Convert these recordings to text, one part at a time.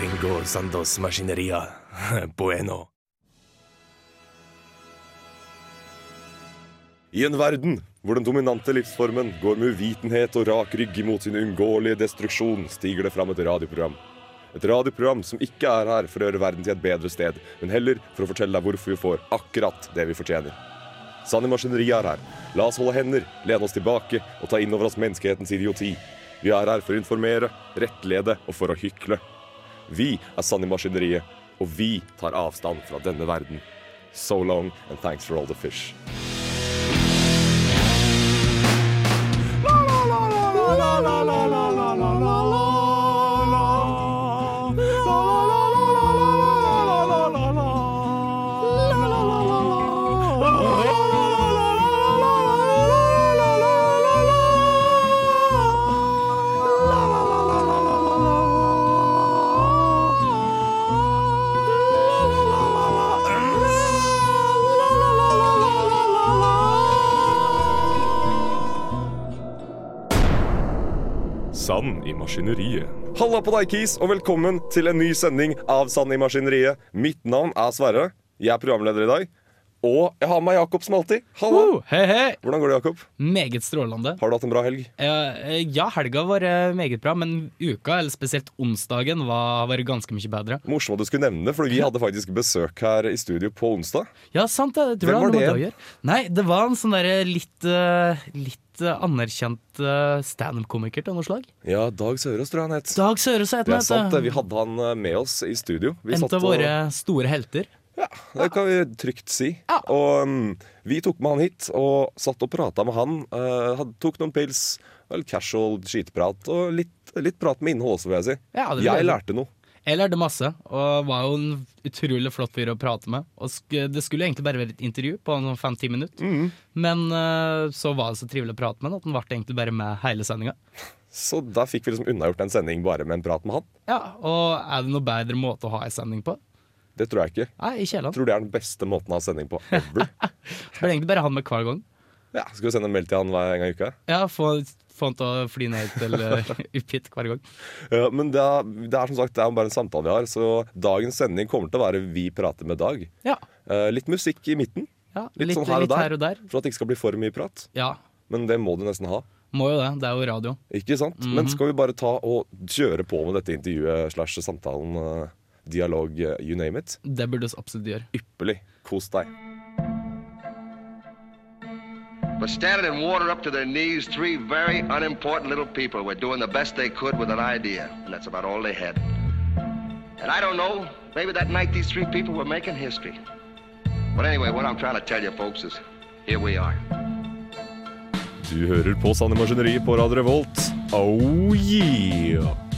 gringo Sandos Maskineria. Bueno. I en verden hvor den dominante livsformen går med uvitenhet og rak rygg imot sin uunngåelige destruksjon, stiger det fram et radioprogram. Et radioprogram som ikke er her for å gjøre verden til et bedre sted, men heller for å fortelle deg hvorfor vi får akkurat det vi fortjener. Sanne Maskineri er her. La oss holde hender, lene oss tilbake og ta inn over oss menneskehetens idioti. Vi er her for å informere, rettlede og for å hykle. Vi er Sanne Maskineriet, og vi tar avstand fra denne verden. So long, and thanks for all the fish. Maskineriet. Halla på deg, Kis, og velkommen til en ny sending av Sand i maskineriet. Mitt navn er Sverre. Jeg er programleder i dag. Og jeg har med Jakob som alltid. Halla. Uh, hei, hei. Hvordan går det, Jakob? Meget strålende. Har du hatt en bra helg? Uh, ja, helga var eh, meget bra, men uka, eller spesielt onsdagen, var, var ganske mye bedre. Morsomt at du skulle nevne det, for vi hadde faktisk besøk her i studio på onsdag. Ja, sant det. Hvem var det? med. Nei, det var en sånn derre litt, eh, litt eh, anerkjent standup-komiker til noe slag. Ja, Dag Sørås tror jeg han het. Dag Sørås het Det er sant, Vi hadde han med oss i studio. Vi En satt av og- våre store helter. Ja, det kan vi trygt si. Og um, vi tok med han hit og satt og prata med han. Uh, tok noen pils, vel casual skitprat og litt, litt prat med innhold også, vil jeg si. Ja, det jeg lærte noe. Jeg lærte masse, og var jo en utrolig flott fyr å prate med. Og det skulle egentlig bare være et intervju på sånn fem-ti minutter, mm. men uh, så var det så trivelig å prate med han at han ble egentlig bare med hele sendinga. Så da fikk vi liksom unnagjort en sending bare med en prat med han. Ja, og er det noe bedre måte å ha en sending på? Det tror jeg ikke. Nei, ikke heller. Tror det er den beste måten å ha sending på ever. Det blir egentlig bare han med hver gang. ja, Skal vi sende en mail til han hver en gang i uka? Ja, Få han til å fly ned til uh, hver gang. Ja, men det er, det er som sagt det er bare en samtale vi har, så dagens sending kommer til å være vi prater med Dag. Ja, Uh, litt musikk i midten, ja Litt litt, sånn her og litt der. her og der. for at det ikke skal bli for mye prat. Ja, Men det må du nesten ha. må jo det. Det er jo radio. Ikke sant? Mhm. Men skal vi bare ta og kjøre på med dette intervjuet slash samtalen, eh, dialog, eh, you name it? Det burde vi absolutt gjøre. Ypperlig. Kos deg. But standing in water up to their knees, three very unimportant little people were doing the best they could with an idea, and that's about all they had. And I don't know, maybe that night these three people were making history. But anyway, what I'm trying to tell you folks is here we are. Du hører på Sanne Maskineri på Radio Revolt. Oh yeah!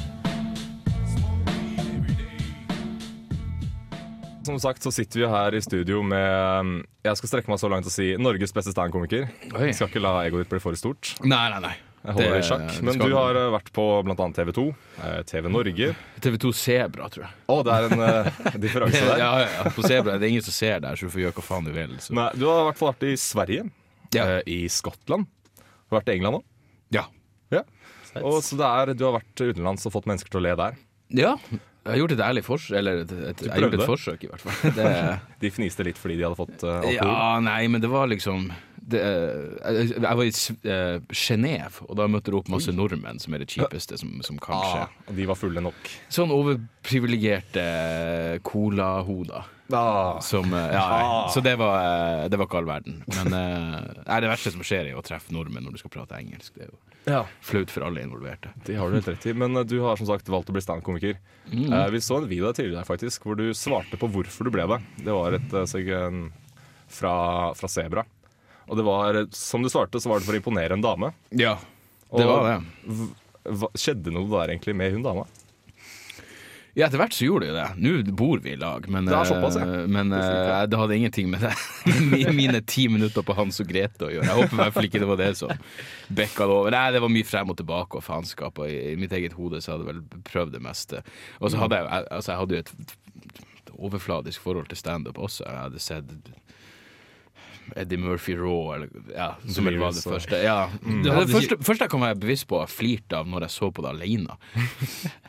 Som sagt så sitter vi her i studio med Jeg skal strekke meg så langt og si Norges beste standkomiker. Skal ikke la egoet ditt bli for stort. Nei, nei, nei. Jeg holder det i sjakk. Men du har eh, vært på bl.a. TV 2, eh, TV Norge. TV2 Sebra, tror jeg. Å, det er en uh, differanse der. Ja, ja, ja. På Sebra det er ingen som ser der, så du får gjøre hva faen du vil. Så. Nei, du har i hvert fall vært i Sverige. Ja. eh, I Skottland. Du har vært i England òg. Ja. Ja. Og så det er, du har vært utenlands og fått mennesker til å le der. ja. Jeg har gjort et ærlig forsøk, eller et, et, jeg har gjort et forsøk, i hvert fall. Det, De fniste litt fordi de hadde fått uh, alkohol. ja, nei, men det var liksom det, eh, jeg, jeg var i uh, Genéve, og da møtte det opp masse nordmenn, som er det kjipeste som, som kan skje. Ah, de var fulle nok. Sånn overprivilegerte colahoder. Ah. Som, eh, ja, nei. Så det var, eh, det var ikke all verden. Men eh, nei, det verste som skjer, er å treffe nordmenn når du skal prate engelsk. Det er jo Ja. flaut for alle involverte. Det har du helt rett i. Men du har som sagt valgt å bli standup-komiker. Mm. vi så en video tidligere der faktisk, hvor du svarte på hvorfor du ble det. Det var et fra, fra Sebra. Og det var, som du svarte, så var det for å imponere en dame. Ja, det Og var det. skjedde noe der egentlig med hun dama? Ja, etter hvert så gjorde det jo det. Nå bor vi i lag, men, Det såpass, ja. eh, men det, det hadde ingenting med det. Mine ti minutter på Hans og Grete å gjøre. Jeg håper i hvert fall ikke det var det som bekka det over. Nei, det var mye frem og tilbake og faenskap, og i, mitt eget hode så hadde jeg vel prøvd det meste. Og så hadde jeg, jeg, altså, jeg hadde jo et overfladisk forhold til standup også. Jeg hadde sett Eddie Murphy Raw, eller ja, som vel var det første. Ja. Mm. Det det første, første jeg kan være bevisst på å flirte av når jeg så på det alene.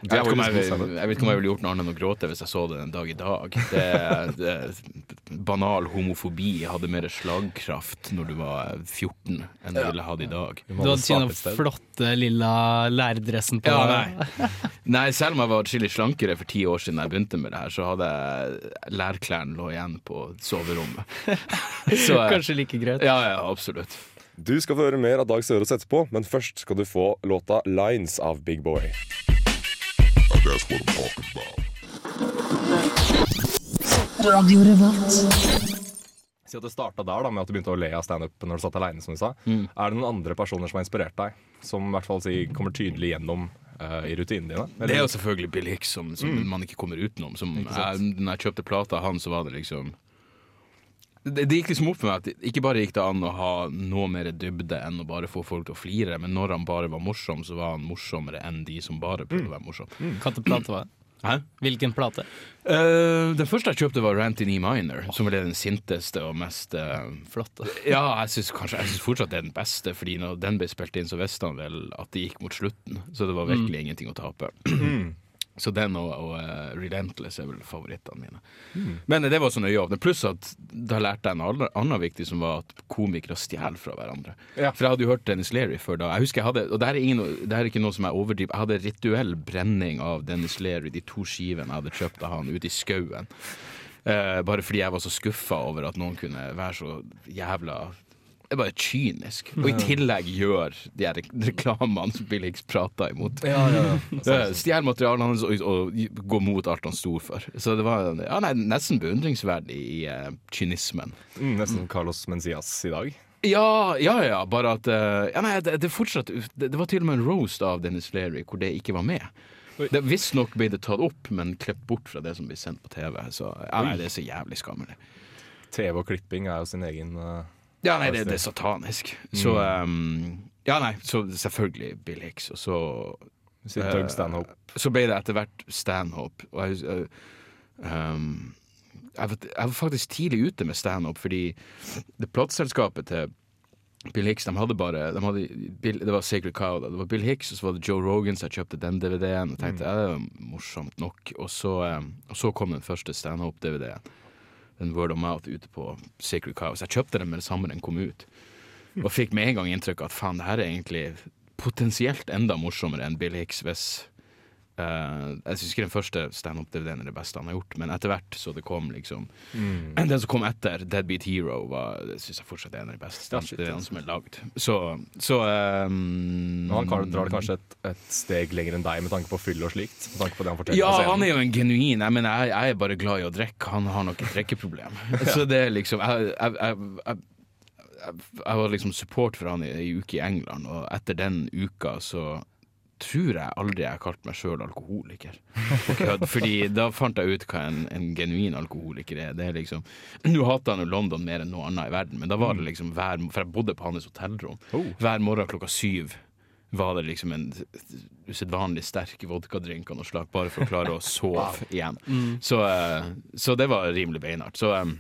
Jeg vet, ikke om jeg, jeg jeg ville gjort noe annet enn å gråte hvis jeg så det en dag i dag. Det, det, banal homofobi hadde mer slagkraft når du var 14 enn det ville hatt i dag. Du hadde ikke den flotte lilla lærdressen på. Ja, nei. nei, selv om jeg var atskillig slankere for ti år siden jeg begynte med det her, så hadde jeg lærklærne lå igjen på soverommet. Så, Kanskje like greit. ja, ja, absolutt. Du skal få høre mer av Dag Sørås etterpå, men først skal du få låta 'Lines' av Big Boy. Si at det starta der, da, med at du begynte å le av standup når du satt aleine, som du sa. Mm. Er det noen andre personer som har inspirert deg, som i hvert fall si, kommer tydelig gjennom eh, i rutinene dine? Det er jo selvfølgelig Bill Hicks som, som man ikke kommer utenom. Som, jeg, når jeg kjøpte plata av han, så var det liksom det, det gikk liksom opp for meg at ikke bare gikk det an å ha noe mer dybde enn å bare få folk til å flire, men når han bare var morsom, så var han morsommere enn de som bare prøvde å være morsom. Hvilken plate var det? Hæ? Hvilken plate? Uh, den første jeg kjøpte, var Rant in E Minor, som vel er den sinteste og mest uh, Flotte. Ja, jeg syns kanskje Jeg synes fortsatt det er den beste, Fordi når den ble spilt inn, så visste han vel at det gikk mot slutten. Så det var virkelig ingenting å tape. Så den og, og uh, Relentless er vel favorittene mine. Men det var sånn øyeåpner. Pluss at da lærte jeg en annen, viktig, som var at komikere stjeler fra hverandre. Ja. For jeg hadde jo hørt Dennis Leary før da. Jeg husker jeg hadde, Og det her er, ingen, det her er ikke noe som jeg overdriver. Jeg hadde rituell brenning av Dennis Leary, de to skivene jeg hadde kjøpt av han ute i skauen. Uh, bare fordi jeg var så skuffa over at noen kunne være så jævla er bare kynisk. Og i tillegg gjør de her reklamene som Bill Hicks prater imot. ja. Stjeler materialet hans og, og gå mot alt han sto for. Så det var ja, nei, nesten beundringsverdig i uh, kynismen. Mm, nesten Carlos Mencias i dag. Ja, ja, ja, bare at uh, ja, nei, det, det, fortsatt, det, det var til og med en roast av Dennis Leary hvor det ikke var med. Det Visstnok ble det tatt opp, men klippet bort fra det som blir sendt på TV. Så ja, nei, det er så jævlig skammelig. TV og klipping er jo sin egen eh, Ja, nei, det, det er satanisk. Så um, Ja, nei, så selvfølgelig Bill Hicks, og så sin Eh, Stanhope. Så ble det etter hvert Stanhope. Og jeg, um, jeg, var, jeg var faktisk tidlig ute med Stanhope, fordi det plateselskapet til Bill Hicks de hadde bare de hadde Bill, Det var Sacred Cow. Da. Det var Bill Hicks, og så var det Joe Rogan, som kjøpte den DVD-en. Og tenkte ja, det var morsomt nok. Og så, um, og så kom den første standup-DVD-en. Den Word of Mouth ute på Sacred Cow. Så jeg kjøpte den med det samme den kom ut. Og fikk med en gang inntrykk av at faen, det her er egentlig potensielt enda morsommere enn Bill Hicks hvis eh, Jeg syns ikke den første standup-DVD-en er det beste han har gjort, men etter hvert så det kom liksom Den som kom etter, Deadbeat Hero, var, det syns jeg fortsatt er en av de beste standup-DVD-ene som er lagd. Så, så um, han kan, drar det kanskje et, et steg lenger enn deg med tanke på fyll og slikt? Med tanke på det han forteller Ja, han er jo en genuin Jeg mener, jeg, jeg er bare glad i å drikke. Han har nok et drikkeproblem. Så det er liksom jeg, jeg, jeg var liksom support for han i ei uke i England, og etter den uka så tror jeg aldri jeg har kalt meg sjøl alkoholiker. Fordi da fant jeg ut hva en, en genuin alkoholiker er. Det er liksom Nå hater han jo London mer enn noe annet i verden, men da var det liksom hver For jeg bodde på hans hotellrom. Hver morgen klokka syv var det liksom en usedvanlig sterk vodkadrink av noe slag, bare for å klare å sove igjen. Så, eh, så det var rimelig beinhardt. Så eh,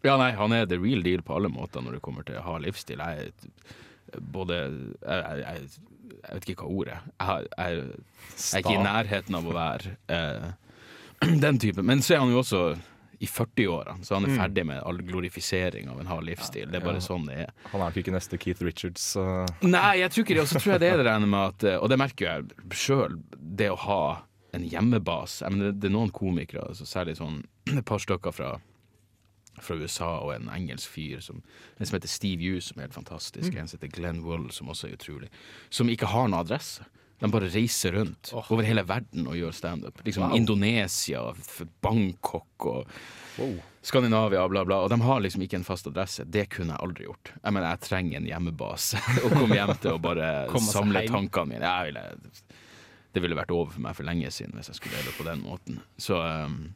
ja, nei, han er the real deal på alle måter når det kommer til å ha livsstil. Jeg er både jeg, jeg, jeg, vet ikke hva ordet. Jeg, jeg, jeg er ikke i nærheten av å være eh, den typen. Men så er han jo også i 40-åra, så han er ferdig med all glorifisering av en hard livsstil. Det er bare sånn det er. Han er nok ikke neste Keith Richards. eh, Nei, jeg tror ikke det. Og så tror jeg det er det med at Og det merker jeg sjøl, det å ha en hjemmebase. Mener, det, det er noen komikere, altså, særlig sånn et par stykker fra, fra USA og en engelsk fyr som, en som heter Steve Hughes, som er helt fantastisk. En som heter Glenn Wool, som også er utrolig. Som ikke har noen adresse. De bare reiser rundt over hele verden og gjør standup. Liksom Indonesia, Bangkok og Skandinavia, bla, bla. Og de har liksom ikke en fast adresse. Det kunne jeg aldri gjort. Jeg mener, jeg trenger en hjemmebase å komme hjem til og bare samle hjem. tankene mine. Jeg ville det ville vært over for meg for lenge siden hvis jeg skulle leve på den måten. Så um,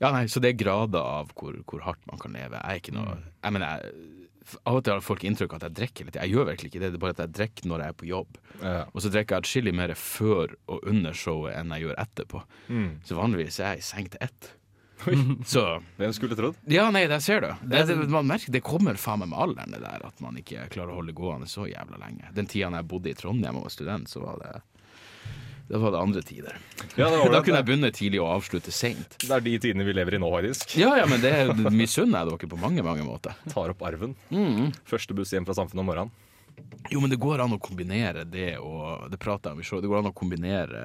ja, nei, så det er grader av hvor, hvor hardt man kan leve. Jeg er ikke noe Jeg mener, jeg, av og til har folk inntrykk av at jeg drikker litt. Jeg gjør virkelig ikke det. Det er bare at jeg drikker når jeg er på jobb. Ja. Og så drikker jeg atskillig mer før og under showet enn jeg gjør etterpå. Så vanligvis er jeg i seng til ett. Så Hvem skulle trodd? Ja, nei, der ser du. Det, det, man merker, det kommer faen meg med alderen, det der, at man ikke klarer å holde gående så jævla lenge. Den tida jeg bodde i Trondheim og var student, så var det Da var det andre tider. Ja, det, Da kunne jeg begynne tidlig og avslutte seint. det er de tidene vi lever i nå, faktisk. Ja, ja, men det misunner jeg dere på mange, mange måter. Tar opp arven. Første buss hjem fra samfunnet om morgenen. Jo, men det går an å kombinere det og Det prater jeg om i showet. Det går an å kombinere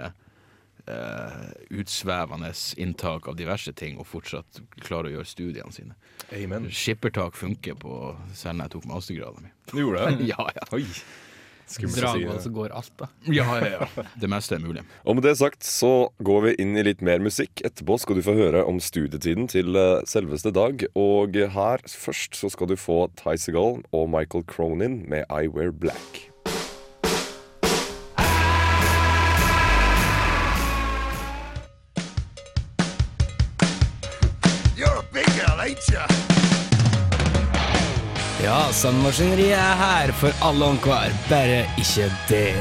eh, utsvevende inntak av diverse ting og fortsatt klare å gjøre studiene sine. Amen. Skippertak funker på selv når jeg tok mastergraden min. Du gjorde det? Ja, ja. Oi. Dragvoll, så går alt, da. ja, ja, ja. Det meste er mulig. Og med det sagt så går vi inn i litt mer musikk. Etterpå skal du få høre om studietiden til eh, selveste Dag. Og her først så skal du få Ty Segal og Michael Cronin med I Wear Black. Ja, Sandmaskineriet er her for alle og enhver, bare ikke det.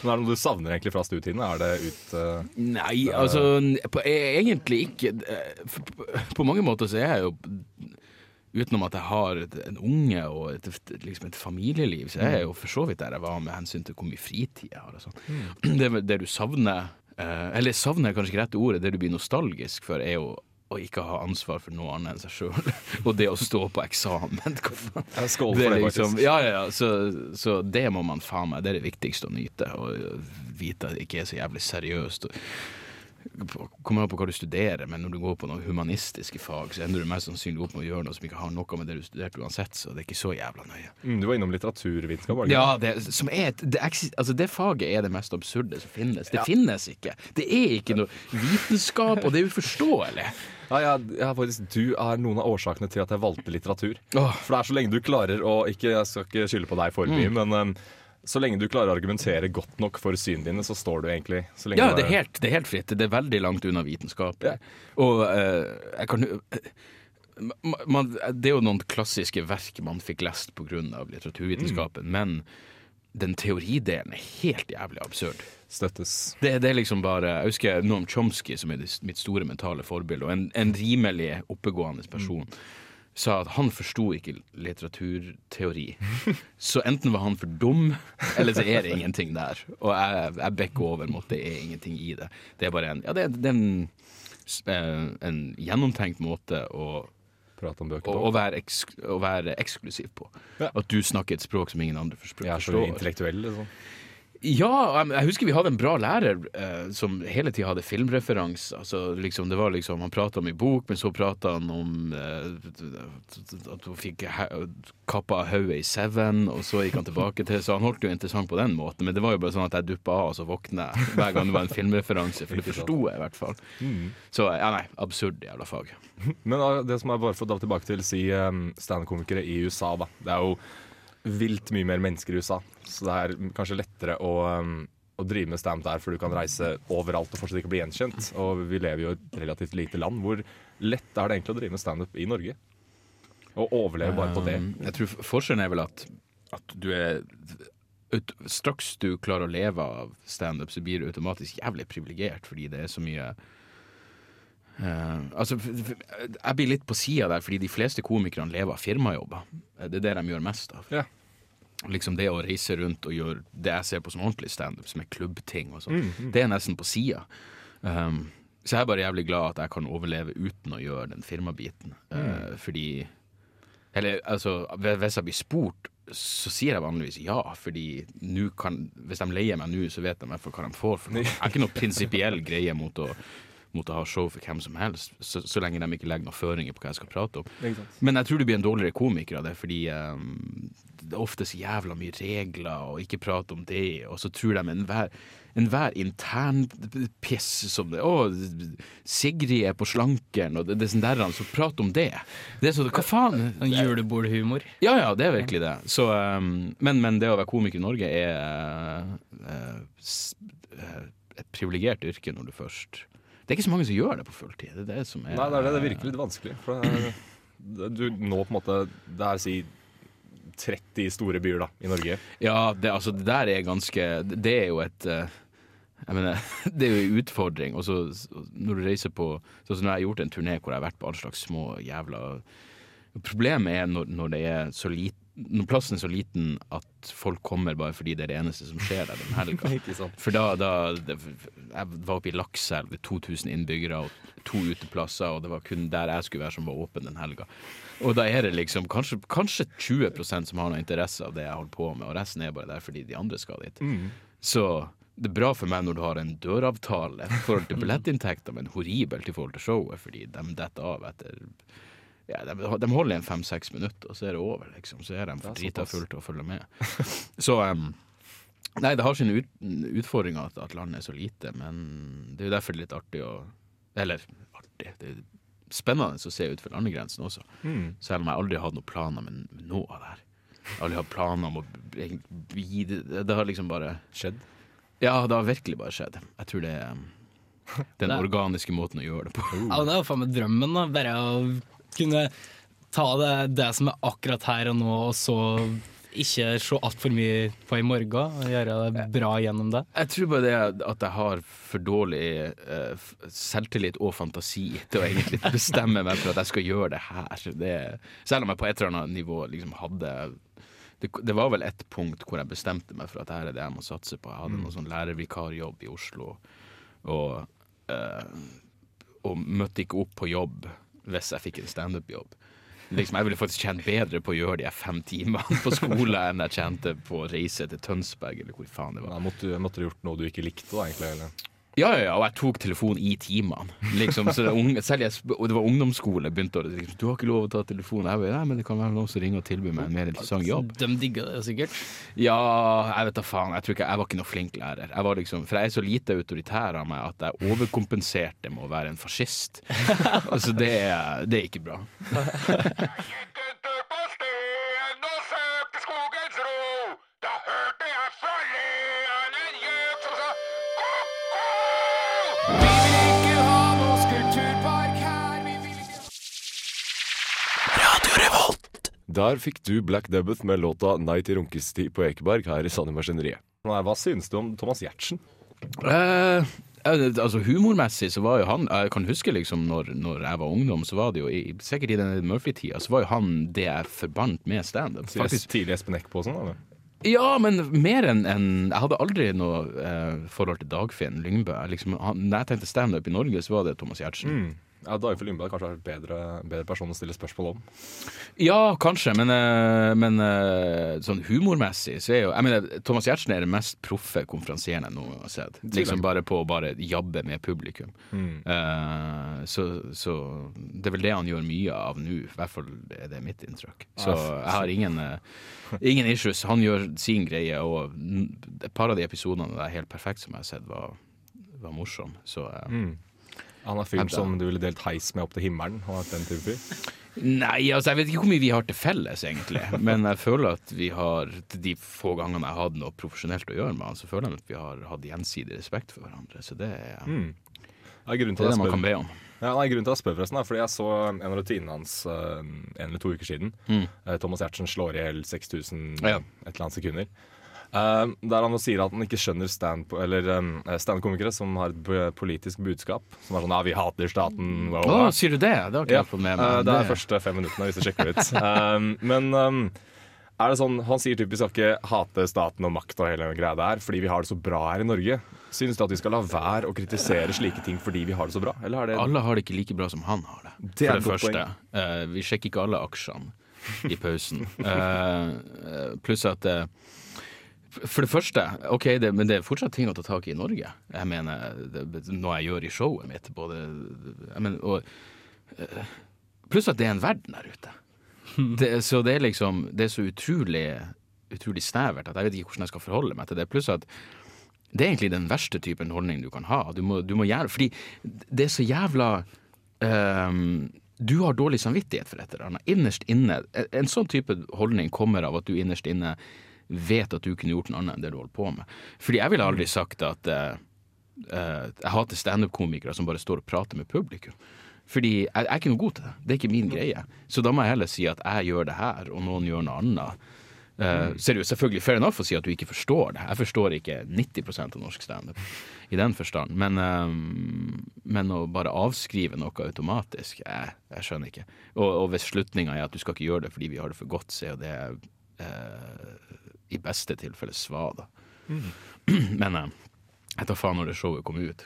Men er det noe du savner egentlig fra studietiden? Er det ut uh, Nei, altså på, e- Egentlig ikke. Eh, På, på mange måter så er jeg jo Utenom at jeg har et, en unge og et, liksom et familieliv, så er jeg jo for så vidt der jeg var med hensyn til hvor mye fritid jeg har. Og sånn. det, det du savner Eller savner er kanskje ikke rette ordet. Det du blir nostalgisk for, er jo å ikke ha ansvar for noe annet enn seg sjøl. og det å stå på eksamen. Skål Det for det, liksom, ja, ja, ja. Så, så det må man faen meg, det er det viktigste å nyte. Og vite at det ikke er så jævlig seriøst. Og, kommer an på hva du studerer, men når du går på noen humanistiske fag, så ender du mest sannsynlig opp med å gjøre noe som ikke har noe med det du studerte uansett, så det er ikke så jævla nøye. mm, Du var innom litteraturvitenskap, var? Ja, det, som er et, det, altså det faget er det mest absurde som finnes. Det finnes ikke. Det er ikke noe vitenskap, og det er uforståelig. Ja, ja, ja, faktisk, Du er noen av årsakene til at jeg valgte litteratur. Oh. For det er så lenge du klarer å ikke, Jeg skal ikke skylde på deg for mye, men um, så lenge du klarer å argumentere godt nok for synene dine, så står du egentlig Ja, det er helt, det er helt fritt. Det er veldig langt unna vitenskap. Og uh, jeg kan man, Det er jo noen klassiske verk man fikk lest pga. litteraturvitenskapen, men den teoridelen er helt jævlig absurd. støttes. Det, det er liksom bare Jeg husker Noam Chomsky, som er mitt store mentale forbilde, og en, en rimelig oppegående person, sa at han forsto ikke litteraturteori. Så enten var han for dum, eller så er det ingenting der. Og jeg, jeg bekker over mot det er ingenting i det. Det er bare en, ja, det det er en, eh, en gjennomtenkt måte å, Prate om bøker å, å, være eksk, å være eksklusiv på. Ja. At du snakker et språk som ingen andre forstår. Jeg er så intellektuell, liksom. Ja, jeg- husker vi hadde en bra lærer eh, som hele tida hadde filmreferanse. Altså, liksom, det var liksom, Han prata om i bok, men så prata han om eh, at hun fikk kappa kappa hodet i Seven, og så gikk han tilbake til Så han holdt jo interessant på den måten, men det var jo bare sånn at jeg duppa av, og så våkna jeg hver gang det var en filmreferanse, for det forsto jeg i hvert fall. Så ja, nei, absurd jævla fag. Men uh, det som er bare for å dra tilbake til si um, standup-komikere i USA, da. Det er jo vilt mye mer mennesker i USA, så det er kanskje lettere å, um, å drive med standup der, for du kan reise overalt og fortsatt ikke bli gjenkjent. Og vi lever jo i et relativt lite land. Hvor lett er det egentlig å drive med standup i Norge? Og overleve bare på det. Um, Jeg tror forskjellen er vel at, at du er Straks du klarer å leve av standup, så blir du automatisk jævlig privilegert fordi det er så mye eh, altså, f- Jeg blir litt på sida der, fordi de fleste komikerne lever av firmajobber. Det er det de gjør mest av. Ja. Liksom Det å reise rundt og gjøre det jeg ser på som ordentlig standup, som er klubbting og sånn, det er nesten på sida. Um, så jeg er bare jævlig glad at jeg kan overleve uten å gjøre den firmabiten. Eh, fordi Eller altså, hvis jeg blir spurt, så sier jeg vanligvis ja, fordi kan Hvis de leier meg nå, så vet de i hvert fall hva de får for. Jeg har ikke noe prinsipiell greie mot å mot å ha show for hvem som helst, så, så lenge de ikke legger noen føringer på hva jeg skal prate om. Men jeg tror du blir en dårligere komiker av det, fordi um, det er ofte så jævla mye regler, og ikke prate om det, og så tror de enhver enhver internpiss som det Å, Sigrid er på slankeren, og det, det er sånn der, så prat om det. Det er så, Hva faen? Sånn julebordhumor. Ja, ja, det er virkelig det. Så, um, men, men det å være komiker i Norge er uh, uh, et privilegert yrke når du først Det er ikke så mange som gjør det på fulltid. Det er det som er Nei, det er det. Det virker litt vanskelig. For det er, du nå på en måte Det er si 30 store byer da, i Norge. Ja, det, altså, det der er ganske Det er jo et eh, Jeg mener, det er jo en utfordring. Og så så når du reiser på Sånn som når jeg har gjort en turné hvor jeg har vært på alle slags små jævla Problemet er når, når det er så lite når plassen er så liten at folk kommer bare fordi det er det eneste som skjer der den helga. For da, da det, Jeg var oppe i Lakselv, det er 2000 innbyggere og to uteplasser, og det var kun der jeg skulle være som var åpen den helga. Og da er det liksom kanskje, kanskje 20% som har noe interesse av det jeg holder på med, og resten er bare der fordi de andre skal dit. Så det er bra for meg når du har en døravtale i forhold til billettinntekter, men horribelt i forhold til showet, fordi de detter av etter ja, de, de holder igjen fem-seks minutter, og så er det over, liksom. Så er de for drita fulle til å følge med. Så um, Nei, det har sine ut, utfordringer at, at landet er så lite, men det er jo derfor det er litt artig å Eller artig, det er spennende å se utenfor landegrensen også. Selv om jeg aldri har hatt noen planer med noe av det her. Jeg har aldri hatt planer om å bli det, det har liksom bare Skjedd. Ja, det har virkelig bare skjedd. Jeg tror det er den organiske måten å gjøre det på. Ja, det er jo faen meg drømmen, da. Bare å kunne ta det, det som er akkurat her og nå, og så ikke se altfor mye på i morgen, og gjøre det bra gjennom det. Jeg tror bare det at jeg har for dårlig uh, selvtillit og fantasi til å egentlig bestemme meg for at jeg skal gjøre det her. Det, selv om jeg på et eller annet nivå liksom hadde det, det var vel et punkt hvor jeg bestemte meg for at dette er det jeg må satse på. Jeg hadde noen sånn lærervikarjobb i Oslo, og, uh, og møtte ikke opp på jobb hvis jeg fikk en standup-jobb. Liksom, jeg ville faktisk tjent bedre på å gjøre de fem timene på skole enn jeg tjente på å reise til Tønsberg, eller hvor faen det var. Da måtte, måtte du gjort noe du ikke likte, da, egentlig. Eller? Ja, ja, ja, og jeg tok telefon i timene. Liksom, så det, unge, selv jeg, og det var ungdomsskole. Begynte å liksom, Du har ikke lov å ta telefon. Jeg bare, Nei, men det kan være noen som ringer og tilbyr meg en mer interessant jobb. De digger det sikkert. Ja, jeg vet da faen. Jeg tror ikke jeg var ikke noe flink lærer. Jeg var liksom, for jeg er så lite autoritær av meg at jeg overkompenserte med å være en fascist. altså, det det er ikke bra. Der fikk du Black Debbath med låta 'Nei til runkestid' på Ekeberg her i Sanne Maskineriet. Hva synes du om Thomas Giertsen? Eh, eh, altså Humormessig så var jo han Jeg kan huske liksom når, når jeg var ungdom, så var det jo i, sikkert i den Murphy-tida, så var jo han det jeg forbandt med standup. Tidlig Espen Eck på sånn? eller? Ja, men mer enn en, Jeg hadde aldri noe eh, forhold til Dagfinn Lyngbø. Liksom, han, når jeg tenkte standup i Norge, så var det Thomas Giertsen. Mm. Ja, Dagfinn Lyngbø kanskje er en bedre, bedre person å stille spørsmål om. Ja, kanskje, men, eh, men eh, sånn humormessig så er jo Jeg mener, Thomas Giertsen er den mest proffe konferansieren jeg noen gang har sett. Liksom bare på å bare jabbe med publikum. Eh, så, så det er vel det han gjør mye av nå. I hvert fall er det mitt inntrykk. Så jeg har ingen, ingen issues. Han gjør sin greie, og et par av de episodene det er helt perfekt som jeg har sett, var, var morsom. Så eh, Han er fyren som du ville delt heis med opp til himmelen. Han er den type fyr. Nei, altså jeg vet ikke hvor mye vi har til felles, egentlig. Men jeg føler at vi har, til de få gangene jeg har hatt noe profesjonelt å gjøre med han, så føler jeg at vi har hatt gjensidig respekt for hverandre. Så det er mm. det, er det, det man kan be om. ja, nei, grunnen til at jeg spør forresten er fordi jeg så en av rutinene hans uh, en eller to uker siden. Eh, Thomas Giertsen slår i hjel 6000 Ja. et eller annet sekunder. Eh, der han sier at han ikke skjønner stand- eller, um, standup-komikere som har et politisk budskap. Som er sånn 'ja, vi hater staten', Wow, Å, sier du det? Det har ikke jeg fått med eh, meg. det er de første fem minuttene, hvis du sjekker ut. Um, men um, er det sånn, han sier typisk at ikke hate staten og makt og hele den greia der, fordi vi har det så bra her i Norge. Synes du at vi skal la være å kritisere slike ting fordi vi har det så bra? Eller det Alle har det ikke like bra som han har det. Det For det første. uh, vi sjekker ikke alle aksjene i pausen. Eh, eh, pluss at eh, For det første, ok, det, men det er fortsatt ting å ta tak i i Norge. Jeg mener, det, Noe jeg gjør i showet mitt. Både, jeg mener, og, eh, pluss at det er en verden der ute. Det, så det er liksom Det er så utrolig utrolig snevert at jeg vet ikke hvordan jeg skal forholde meg til det. Pluss at det er egentlig den verste typen holdning du kan ha. Du må, du må gjøre, fordi det er så jævla um, Du har dårlig samvittighet for et eller annet. Innerst inne En en sånn type holdning kommer av at du innerst inne vet at du kunne gjort noe annet enn det du holder på med. Fordi jeg ville aldri sagt at uh, jeg hater standup-komikere som bare står og prater med publikum. Fordi jeg, jeg er ikke noe god til det. Det er ikke min greie. Så da må jeg heller si at jeg gjør det her, og noen gjør noe annet. Uh, så er det jo selvfølgelig fair enough å si at du ikke forstår det. Jeg forstår ikke 90% av norsk standup i den forstand. Men, um, men å bare avskrive noe automatisk, jeg, jeg skjønner ikke. Og, og hvis slutninga er at du skal ikke gjøre det fordi vi har det for godt, så er jo det uh, i beste tilfelle svada. Men uh, jeg tar faen når det showet kom ut,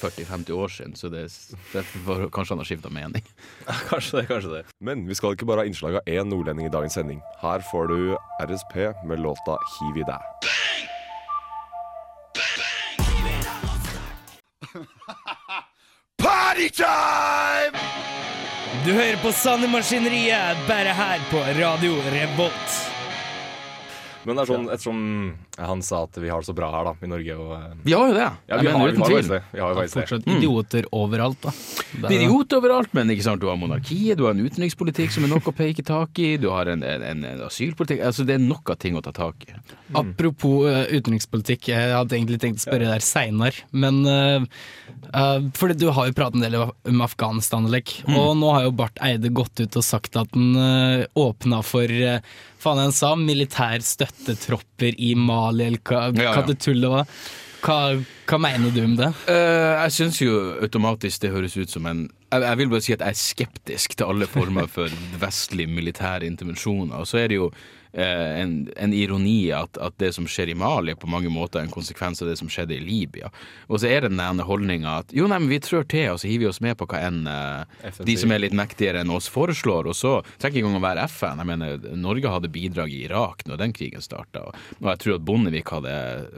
40-50 år siden, så det, det var, kanskje han har skifta mening. Kanskje det, kanskje det. Men vi skal ikke bare ha innslag av én nordlending i dagens sending. Her får du RSP med låta 'Hiv i deg'. Party time! Du hører på Sanne Maskineriet, bare her på Radio Revolt. Men det er sånn, ettersom han sa at vi har det så bra her da, i Norge og eh, Vi har jo det. Ja, vi har, vi uten har tvil. Vi har jo det. Fortsatt idioter overalt, da. Idioter er overalt, men ikke sant? du har monarkiet, du har en utenrikspolitikk som er nok å peke tak i, du har en, en, en, en asylpolitikk altså Det er nok av ting å ta tak i. Apropos uh, utenrikspolitikk, jeg hadde egentlig tenkt å spørre deg seinere, men uh, Fordi du har jo pratet en del om Afghanistan, Lek, og nå har jo Barth Eide gått ut og sagt at han uh, åpna for uh, faen han sa, militærstøttetropper i Mali, eller hva, Ja, ja. det tullet var. Hva, hva mener du om det? Uh, jeg syns jo automatisk det høres ut som en jeg, jeg vil bare si at jeg er skeptisk til alle former for vestlige militære intervensjoner. Og så er det jo en, en ironi at, at det som skjer i Mali, på mange måter er en konsekvens av det som skjedde i Libya. Og så er det den holdninga at jo, nei, men vi trør til, og så hiver vi oss med på hva enn eh, de som er litt mektigere enn oss foreslår. Og så trenger ikke engang å være FN. Jeg mener, Norge hadde bidrag i Irak når den krigen starta, og jeg tror at Bondevik hadde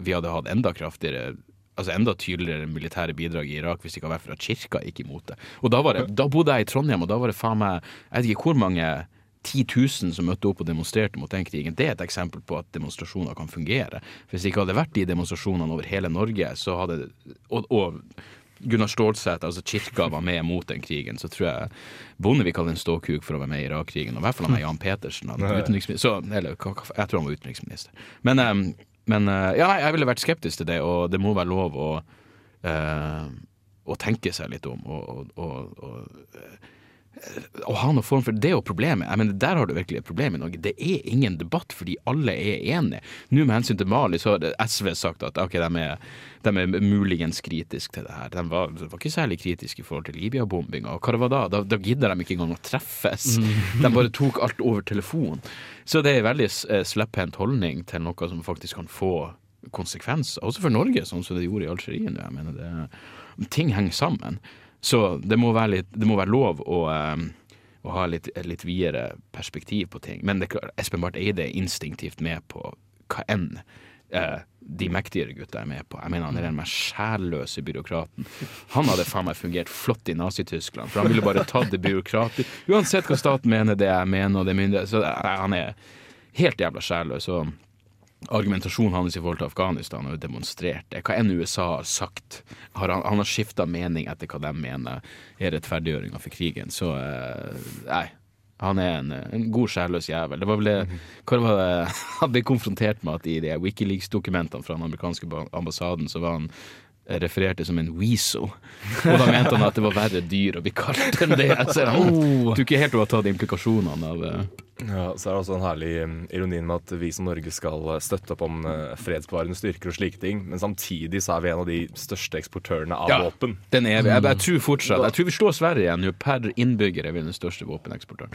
Vi hadde hatt enda kraftigere altså enda tydeligere militære bidrag i Irak hvis det ikke hadde vært for at kirka gikk imot det. Og da, var det, da bodde jeg i Trondheim, og da var det faen meg Jeg vet ikke hvor mange 10 000 som møtte opp og demonstrerte mot den krigen. Det er et eksempel på at demonstrasjoner kan fungere. Hvis det ikke hadde vært de demonstrasjonene over hele Norge, så hadde Og, og Gunnar Stålsæter, altså kirka, var med mot den krigen, så tror jeg Bondevik hadde en ståkuk for å være med i Irak-krigen. Og i hvert fall han er Jan Petersen. Så, eller, jeg tror han var utenriksminister. Men, eh, men eh, ja, jeg ville vært skeptisk til det, og det må være lov å, eh, å tenke seg litt om. Og, og, og, og å ha noen form for Det er jo problemet. Jeg mener, Der har du virkelig et problem i Norge. Det er ingen debatt fordi alle er enige. Nå med hensyn til Mali så har SV sagt at ok, de er, de er muligens kritiske til det her. De var, de var ikke særlig kritiske i forhold til Libya-bombinga. Og hva det var da? Da, da gidder de ikke engang å treffes. De bare tok alt over telefonen. Så det er en veldig eh, slepphendt holdning til noe som faktisk kan få konsekvenser, også for Norge, sånn som det gjorde i Algerie nå. Jeg mener, det, ting henger sammen. Så det må være, litt, det må være lov å, eh, å ha litt, et litt videre perspektiv på ting. Men det er klart, Espen Barth Eide er instinktivt med på hva enn eh, de mektigere gutta er med på. Jeg mener Han er den mest sjælløse byråkraten. Han hadde faen meg fungert flott i Nazi-Tyskland, for han ville bare tatt det byråkratisk. Uansett hva staten mener, det jeg mener, og det myndighet Så nei, han er helt jævla sjælløs. og argumentasjonen hans i forhold til Afghanistan har jo demonstrert det. Hva enn USA har sagt, har han, han har skifta mening etter hva de mener er rettferdiggjøringa for krigen. Så eh, nei. Han er en, en god sjælløs jævel. Det var vel det, hva var det han ble konfrontert med at i de Wikileaks-dokumentene fra den amerikanske ambassaden så var han refererte som en weasel. Og da mente han at det var verre dyr å bli kalt enn det. Så han tror ikke helt å ha tatt implikasjonene av eh, Ja, så er det også en herlig ironi ironien med at vi som Norge skal uh, støtte opp om uh, fredsbevarende styrker og slike ting, men samtidig så er vi en av de største eksportørene av Ja. våpen. Den er vi. Jeg, jeg tror fortsatt Jeg tror vi slår Sverige nå. Per innbygger er vi den største våpeneksportøren.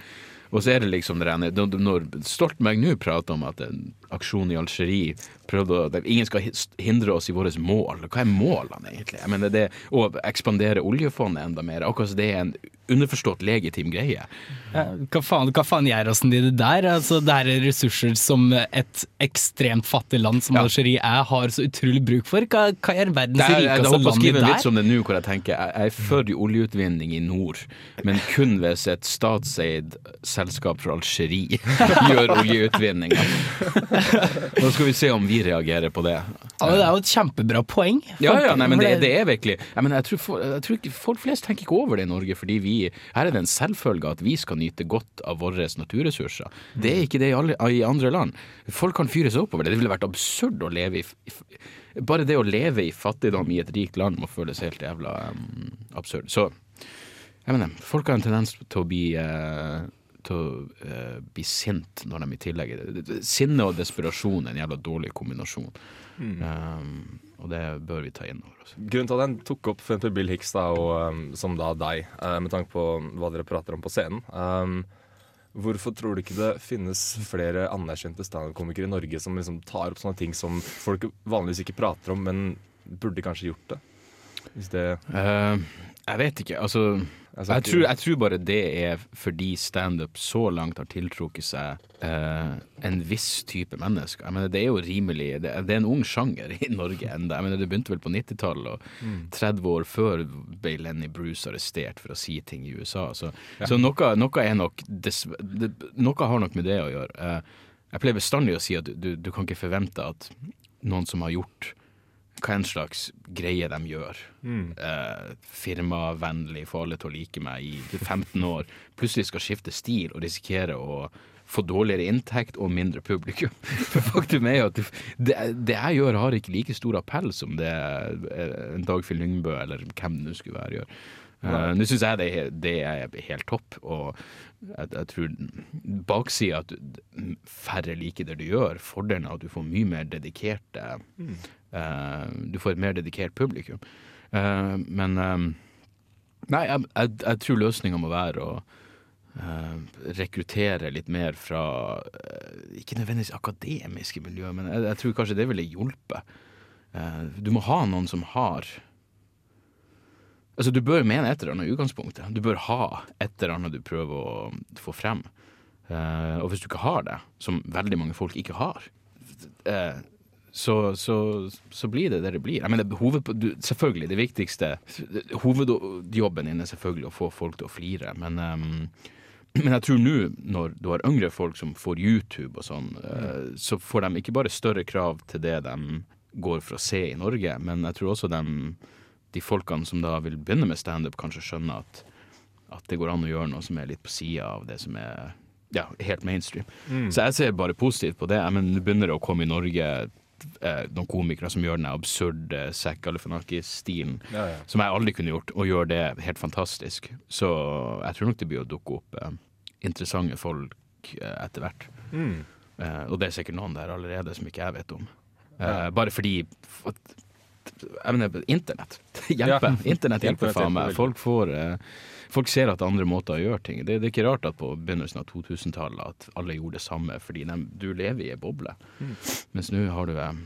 Og så er det liksom det når Stoltenberg nå prater om at en aksjon i Algerie prøvde å det- Ingen skal hindre oss i våre mål. Hva er målene, egentlig? Jeg mener det Å ekspandere oljefondet enda mer, akkurat som det er en underforstått legitim greie. Hva faen, hva faen gjør oss de det der? Altså, det er ressurser som et ekstremt fattig land som Ja. Algerie er, har så utrolig bruk for. Hva, hva gjør verdens Det der? jeg rikeste håper å land i skrive en der? om det nå, hvor jeg tenker jeg er for oljeutvinning i nord, men kun hvis et statseid selskap fra Algerie gjør oljeutvinning. Nå skal vi se om vi reagerer på det. Ja, det er jo et kjempebra poeng. Ja, ja, nei, men det, det er virkelig mener, jeg, tror jeg tror ikke Folk flest tenker ikke over det i Norge, fordi vi, her er det en selvfølge at vi skal nyte godt av våre naturressurser. Det er ikke det i, alle, i andre land. Folk kan fyre seg opp over det. Det ville vært absurd å leve i f- Bare det å leve i fattigdom i et rikt land må føles helt jævla um, absurd. Så jeg mener, folk har en tendens til å bli eh, til å eh, bli sint når de i tillegg Sinne og desperasjon er en jævla dårlig kombinasjon. Um, og det bør vi ta inn over oss. Grunnen til at jeg tok opp for Bill Hicks da, og, um, som da deg, uh, med tanke på hva dere prater om på scenen um, Hvorfor tror du ikke det finnes flere anerkjente standup-komikere i Norge som liksom tar opp sånne ting som folk vanligvis ikke prater om, men burde kanskje gjort det? Hvis det Eh, jeg vet ikke, altså jeg, jeg tror, jeg tror bare det er fordi standup så langt har tiltrukket seg eh, en viss type mennesker. Jeg mener, det er jo rimelig Det det er en ung sjanger i Norge enda. Det begynte vel på 90-tallet, og 30 år før ble Lenny Bruce arrestert for å si ting i USA. Så, så noe, noe er nok det, Noe har nok med det å gjøre. Eh, jeg pleier bestandig å si at du, du kan ikke forvente at noen som har gjort hva en slags greie de gjør. Eh, firmavennlig, få alle til å like meg i 15 år. Plutselig skal skifte stil og risikere å få dårligere inntekt og mindre publikum. For faktum er jo at det, det jeg gjør, har ikke like stor appell som det eh, en Dagfinn Lyngbø eller hvem det nå skulle være, gjør. Uh, Nå syns jeg det, det er helt topp, og jeg, jeg tror baksida at færre liker det du gjør, fordelen er at du får mye mer dedikerte eh, Du får et mer dedikert publikum. Eh, men eh, Nei, jeg, jeg, jeg tror løsninga må være å eh, rekruttere litt mer fra eh, Ikke nødvendigvis akademiske miljø, men jeg, jeg tror kanskje det ville hjulpet. Eh, du må ha noen som har Altså, du bør mene et eller annet i utgangspunktet. Du bør ha et eller annet du prøver å få frem. Uh, og hvis du ikke har det, som veldig mange folk ikke har, eh, så, så, så blir det det det blir. Jeg mener, hoved, du, selvfølgelig, det viktigste Hovedjobben din er selvfølgelig å få folk til å flire, men um, men jeg tror nå, når du har yngre folk som får YouTube og sånn, eh, så får de ikke bare større krav til det de går for å se i Norge, men jeg tror også de, de folkene som da vil begynne med standup, kanskje skjønner at, at det går an å gjøre noe som er litt på sida av det som er ja, helt mainstream. Så jeg ser bare positivt på det. Men det begynner å komme i Norge eh, noen komikere som gjør den absurde Zack Galifianakis-stilen, Ja, ja. som jeg aldri kunne gjort, og gjør det helt fantastisk. Så jeg tror nok det blir å dukke opp eh, interessante folk eh, etter hvert. Eh, og det er sikkert noen der allerede som ikke jeg vet om. Eh, Bare fordi mener, internett hjelper. Internett hjelper faen meg. Folk får eh, Folk ser at det er andre måter å gjøre ting. Det, det er ikke rart at på begynnelsen av 2000-tallet at alle gjorde det samme, fordi de, du lever i ei boble. Mm. Mens nå har du eh,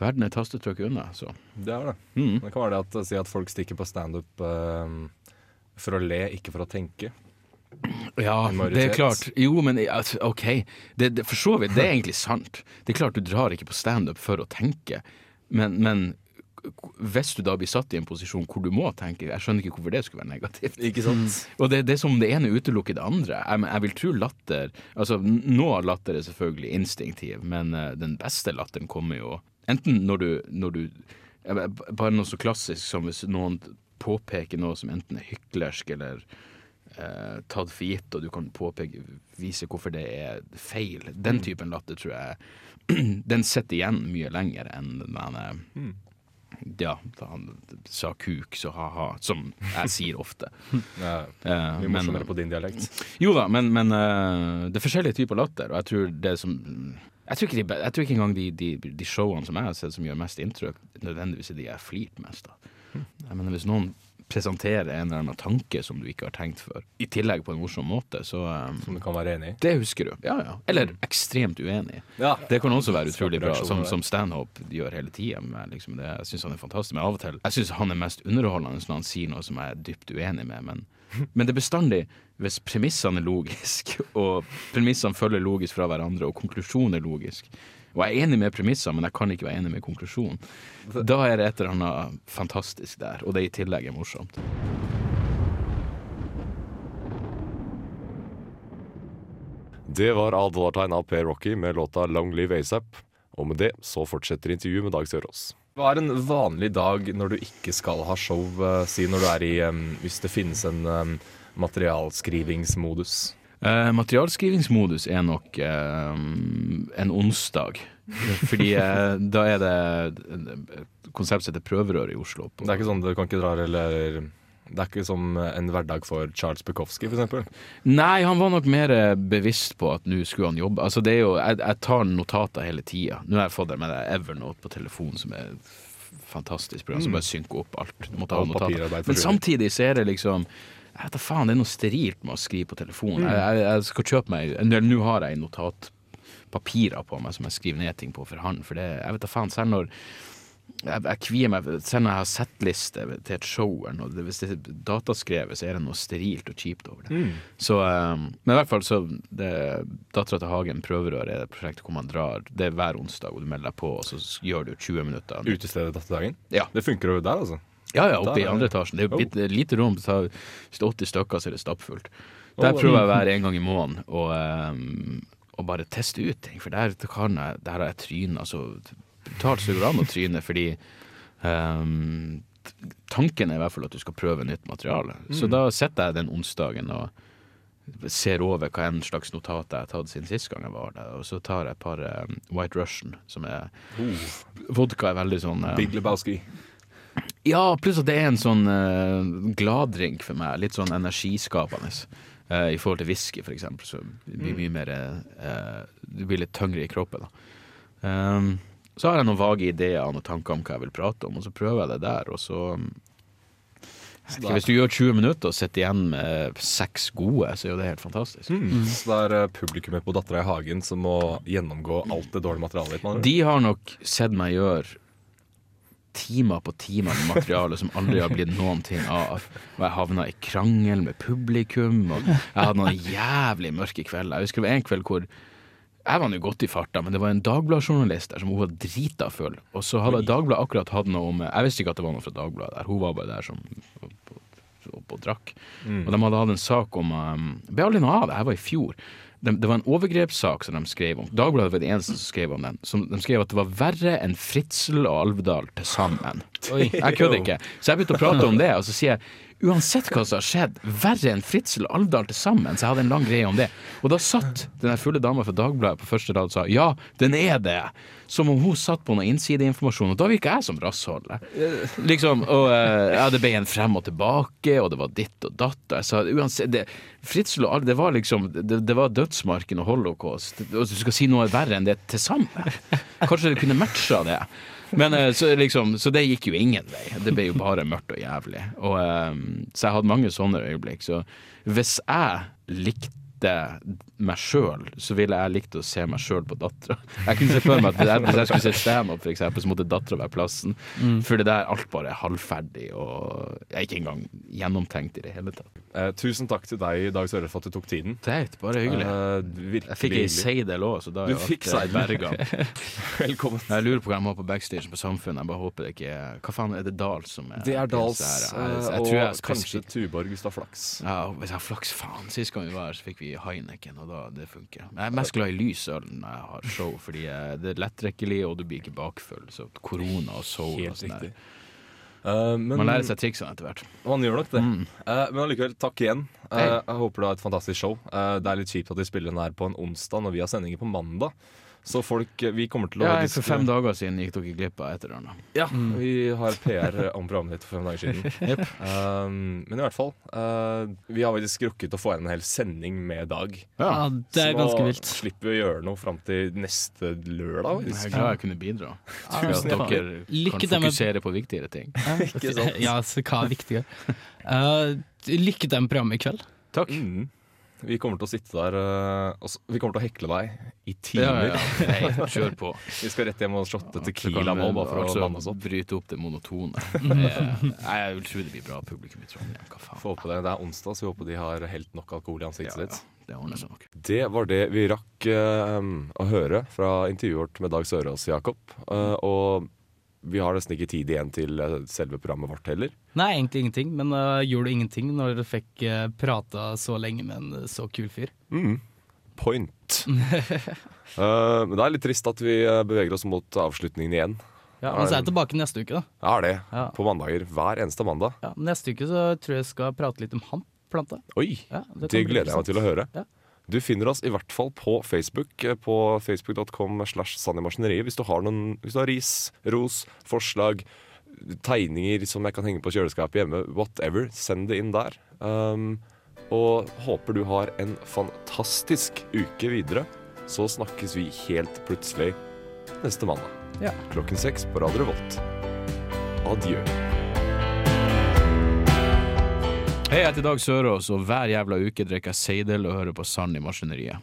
Verden er tastetrykk unna, så Det er det. Mm. Det kan være det at, si at folk stikker på standup eh, for å le, ikke for å tenke. Ja, det er klart. Jo, men altså, OK. Det, det, for så vidt, det er egentlig sant. Det er klart du drar ikke på standup for å tenke, men, men hvis du da blir satt i en posisjon hvor du må tenke, jeg skjønner ikke hvorfor det skulle være negativt. Ikke sant? Og det, det som om det ene utelukker det andre. Jeg, jeg vil tro latter Altså, Noe av latter er selvfølgelig instinktiv, men uh, den beste latteren kommer jo enten når du, når du Bare noe så klassisk som hvis noen påpeker noe som enten er hyklersk eller uh, tatt for gitt, og du kan påpeke, vise hvorfor det er feil. Den typen latter tror jeg Den sitter igjen mye lenger enn den eh, Ja, han sa kuk, så ha-ha, som jeg sier ofte. Ja, mye men- morsommere på din dialekt. jo da, men, men uh, det er forskjellige typer latter, og jeg tror det som jeg tror, ikke de, jeg tror ikke engang de, de, de showene som jeg har sett som gjør mest inntrykk, nødvendigvis er de jeg har mest av. Jeg mener, hvis noen presentere en eller annen tanke som du ikke har tenkt før, i tillegg på en morsom måte, så um, Som du kan være enig i. Det husker du. Ja, ja. Eller ekstremt uenig. Ja. Det kan også være utrolig bra, som, som Stanhope gjør hele tida. Liksom det- jeg syns han er fantastisk, men av og til Jeg syns han er mest underholdende når han sier noe som jeg er dypt uenig med, men, men det er bestandig hvis premissene er logiske, og premissene følger logisk fra hverandre, og konklusjonen er logisk. Og jeg er enig med premissene, men jeg kan ikke være enig med konklusjonen. Da er det et eller annet fantastisk der, og det i tillegg er morsomt. Det var advartegn av Per Rocky med låta Long Live ASAP. Og med det så fortsetter intervjuet med Dag Sørås. Hva er en vanlig dag når du ikke skal ha show? eh, si når du er i Hvis det finnes en materialskrivingsmodus. Eh, materialskrivingsmodus er nok eh, en onsdag. Fordi eh, da er det et konsept som heter prøverør i Oslo. Det er ikke sånn du kan ikke dra eller Det er ikke som en hverdag for Charles Bukowski, f.eks. Nei, han var nok mer bevisst på at nå skulle han jobbe. Altså det er jo, jeg, jeg tar notater hele tida. Nå har jeg fått det med det Evernote på telefonen, som er et fantastisk program, som bare synker opp alt. Alt Men samtidig så er det liksom jeg vet da faen, Det er noe sterilt med å skrive på telefonen. Jeg, jeg, jeg skal kjøpe meg Nå har jeg notatpapirer på meg som jeg skriver ned ting på for hånd. For det, jeg vet da faen, selv når jeg, jeg kvier meg Selv når jeg har settliste til et show, og hvis det er dataskrevet, så er det noe sterilt og kjipt over det. Så, um, men i hvert fall så Dattera til Hagen prøverør er det prosjektet hvor man drar Det er hver onsdag, og du melder deg på, og så gjør du 20 minutter. Utestedet Datterdagen. Ja. Det funker jo der, altså. Ja, ja, oppe i andre etasjen. Det er jo Oh. lite rom. så Hvis det er 80 stykker, så er det stappfullt. Der prøver jeg å være en gang i måneden og, um, og bare teste ut ting. For der, kan jeg, der har jeg trynet altså, brutalt så går an å tryne, fordi um, tanken er i hvert fall at du skal prøve nytt materiale. Så da sitter jeg den onsdagen og ser over hva en slags notat jeg har tatt siden sist gang jeg var der, og så tar jeg et par um, White Russian, som er Vodka er veldig sånn ehm, Big Lebowski. Ja, pluss at det er en sånn uh, gladdrink for meg. Litt sånn energiskapende. Uh, I forhold til whisky, for eksempel. Så blir mye mer uh, Du blir litt tyngre i kroppen. Da. Um, så har jeg noen vage ideer og noen tanker om hva jeg vil prate om, og så prøver jeg det der, og så ikke, Hvis du gjør 20 minutter og sitter igjen med seks gode, så er jo det helt fantastisk. Så det er eh, publikummet på Dattera i hagen som må gjennomgå alt det dårlige materialet ditt. De har nok sett meg gjøre timer på timer med materiale som aldri har blitt noen ting av. Og jeg havna i krangel med publikum, og jeg hadde noen jævlig mørke kvelder. Jeg husker det var en kveld hvor jeg var nå godt i farta, men det var en Dagbladet-journalist der som hun var drita full. Og så hadde Dagbladet akkurat hatt noe om Jeg visste ikke at det var noe fra Dagbladet der. Hun var bare der som oppe og drakk. Og de hadde hatt en sak om um, Det ble aldri noe av det, her var i fjor. De, det var en overgrepssak som de skrev om. Dagbladet var det eneste som skrev om den. Som de skrev at det var verre enn Fritzel og Alvdal til sammen. Jeg kødder ikke. Så jeg begynte å prate om det, og så sier jeg uansett hva som har skjedd, verre enn Fritzel og Alvdal til sammen. Så jeg hadde en lang greie om det. Og da satt den fulle dama fra Dagbladet på første rad og sa ja, den er det. Som om hun satt på noe innsideinformasjon, og da virka jeg som rassholdet. Liksom, og eh, ja, det ble en frem og tilbake, og det var ditt og datt. Jeg sa uansett det, Fritzel og Alvdal, det var liksom Det, det var dødsmarken og holocaust. Og du skal si noe verre enn det til sammen. Kanskje det kunne matcha det. Men eh, så, liksom, så det gikk jo ingen vei. Det ble jo bare mørkt og jævlig. Og, eh, så jeg hadde mange sånne øyeblikk. Så hvis jeg likte meg sjøl, så ville jeg likt å se meg sjøl på dattera. Jeg kunne se for meg at hvis jeg skulle se standup, eksempel, så måtte dattera være plassen. For det der alt bare er halvferdig og jeg er ikke engang gjennomtenkt i det hele tatt. Eh, tusen takk til deg, Dag Søre, for at du tok tiden. Teit, bare hyggelig. Eh, Jeg fikk ei seidel òg, så da Du er jo fikk berga. Velkommen. Jeg lurer på hva de har på backstage på Samfunnet. Jeg bare håper det ikke er Hva faen er det Dals som er Det er Dals, her? Jeg, eh, jeg, jeg og kanskje Tuborg hvis du har flaks. ja, Hvis jeg har flaks, faen. Sist gang vi var her, så fikk vi Heineken, og da det funker. Jeg er mest glad i lys øl når jeg har show, fordi eh, det er lettrekkelig, og du blir ikke bakfull. Så korona og soul og Helt sånn riktig. der. Eh, men Man lærer seg triksene etter hvert. Man gjør nok det. Mm. Uh, men allikevel, takk igjen. Uh, jeg håper du har et fantastisk show. Det er litt kjipt at vi spiller den her på en onsdag når vi har sendinger på mandag. Så folk eh, Vi kommer til å Ja, for fem dager siden gikk dere glipp av et eller annet. Ja, vi har PR om programmet ditt for fem dager siden. um, men i hvert fall, Uh, vi har faktisk rukket å få igjen en hel sending med Dag. Ja, det er Så ganske vilt. Så slipper vi å gjøre noe fram til neste lørdag. Jeg er glad jeg kunne bidra. At Tusen takk. dere Lykke kan til med- fokusere på viktigere ting. Ikke sant? Ja, så hva er viktigere? Uh, lykke til med programmet i kveld. Takk. Mm. Vi kommer til å sitte der eh, Vi kommer til å hekle deg i timer. ja, ja. Nei, kjør på. Vi skal rett hjem og shotte Tequila nå, bare for altså å lande oss opp. Bryte opp det monotone. Jeg, jeg vil tro det blir bra publikum i Trondheim. Hva faen? Håpe det. Det er onsdag, så vi håper de har helt nok alkohol i ansiktet Ja, ja. sitt. Det ordner seg nok. Det var det vi rakk uh, å høre fra intervjuet vårt med Dag Sørås, Jakob. Uh, og vi har nesten ikke tid igjen til eh, selve programmet vårt heller. Nei, egentlig ingenting, men uh, gjorde ingenting når du fikk uh, prata så lenge med en så kul fyr? Mm. Point. uh, men det er litt trist at vi eh, beveger oss mot avslutningen igjen. Ja, Men så er jeg tilbake neste uke, da. Det er det. Ja. På mandager. Hver eneste mandag. Ja, neste uke så tror jeg jeg skal prate litt om hampplanta. Oi! Ja, Det, det gleder jeg meg til å høre. Ja. Du finner oss i hvert fall på Facebook, eh, på facebook.com slash sannimaskineriet. Hvis du har hvis du har ris, ros, forslag, tegninger som jeg kan henge på kjøleskapet hjemme, whatever, send det inn der. Um, og håper du har en fantastisk uke videre. Så snakkes vi helt plutselig neste mandag. Ja. Klokken seks på Radio Revolt. Adjø. Hei, jeg heter Dag Sørås, og hver jævla uke drikker jeg Seidel og hører på Sand i maskineriet.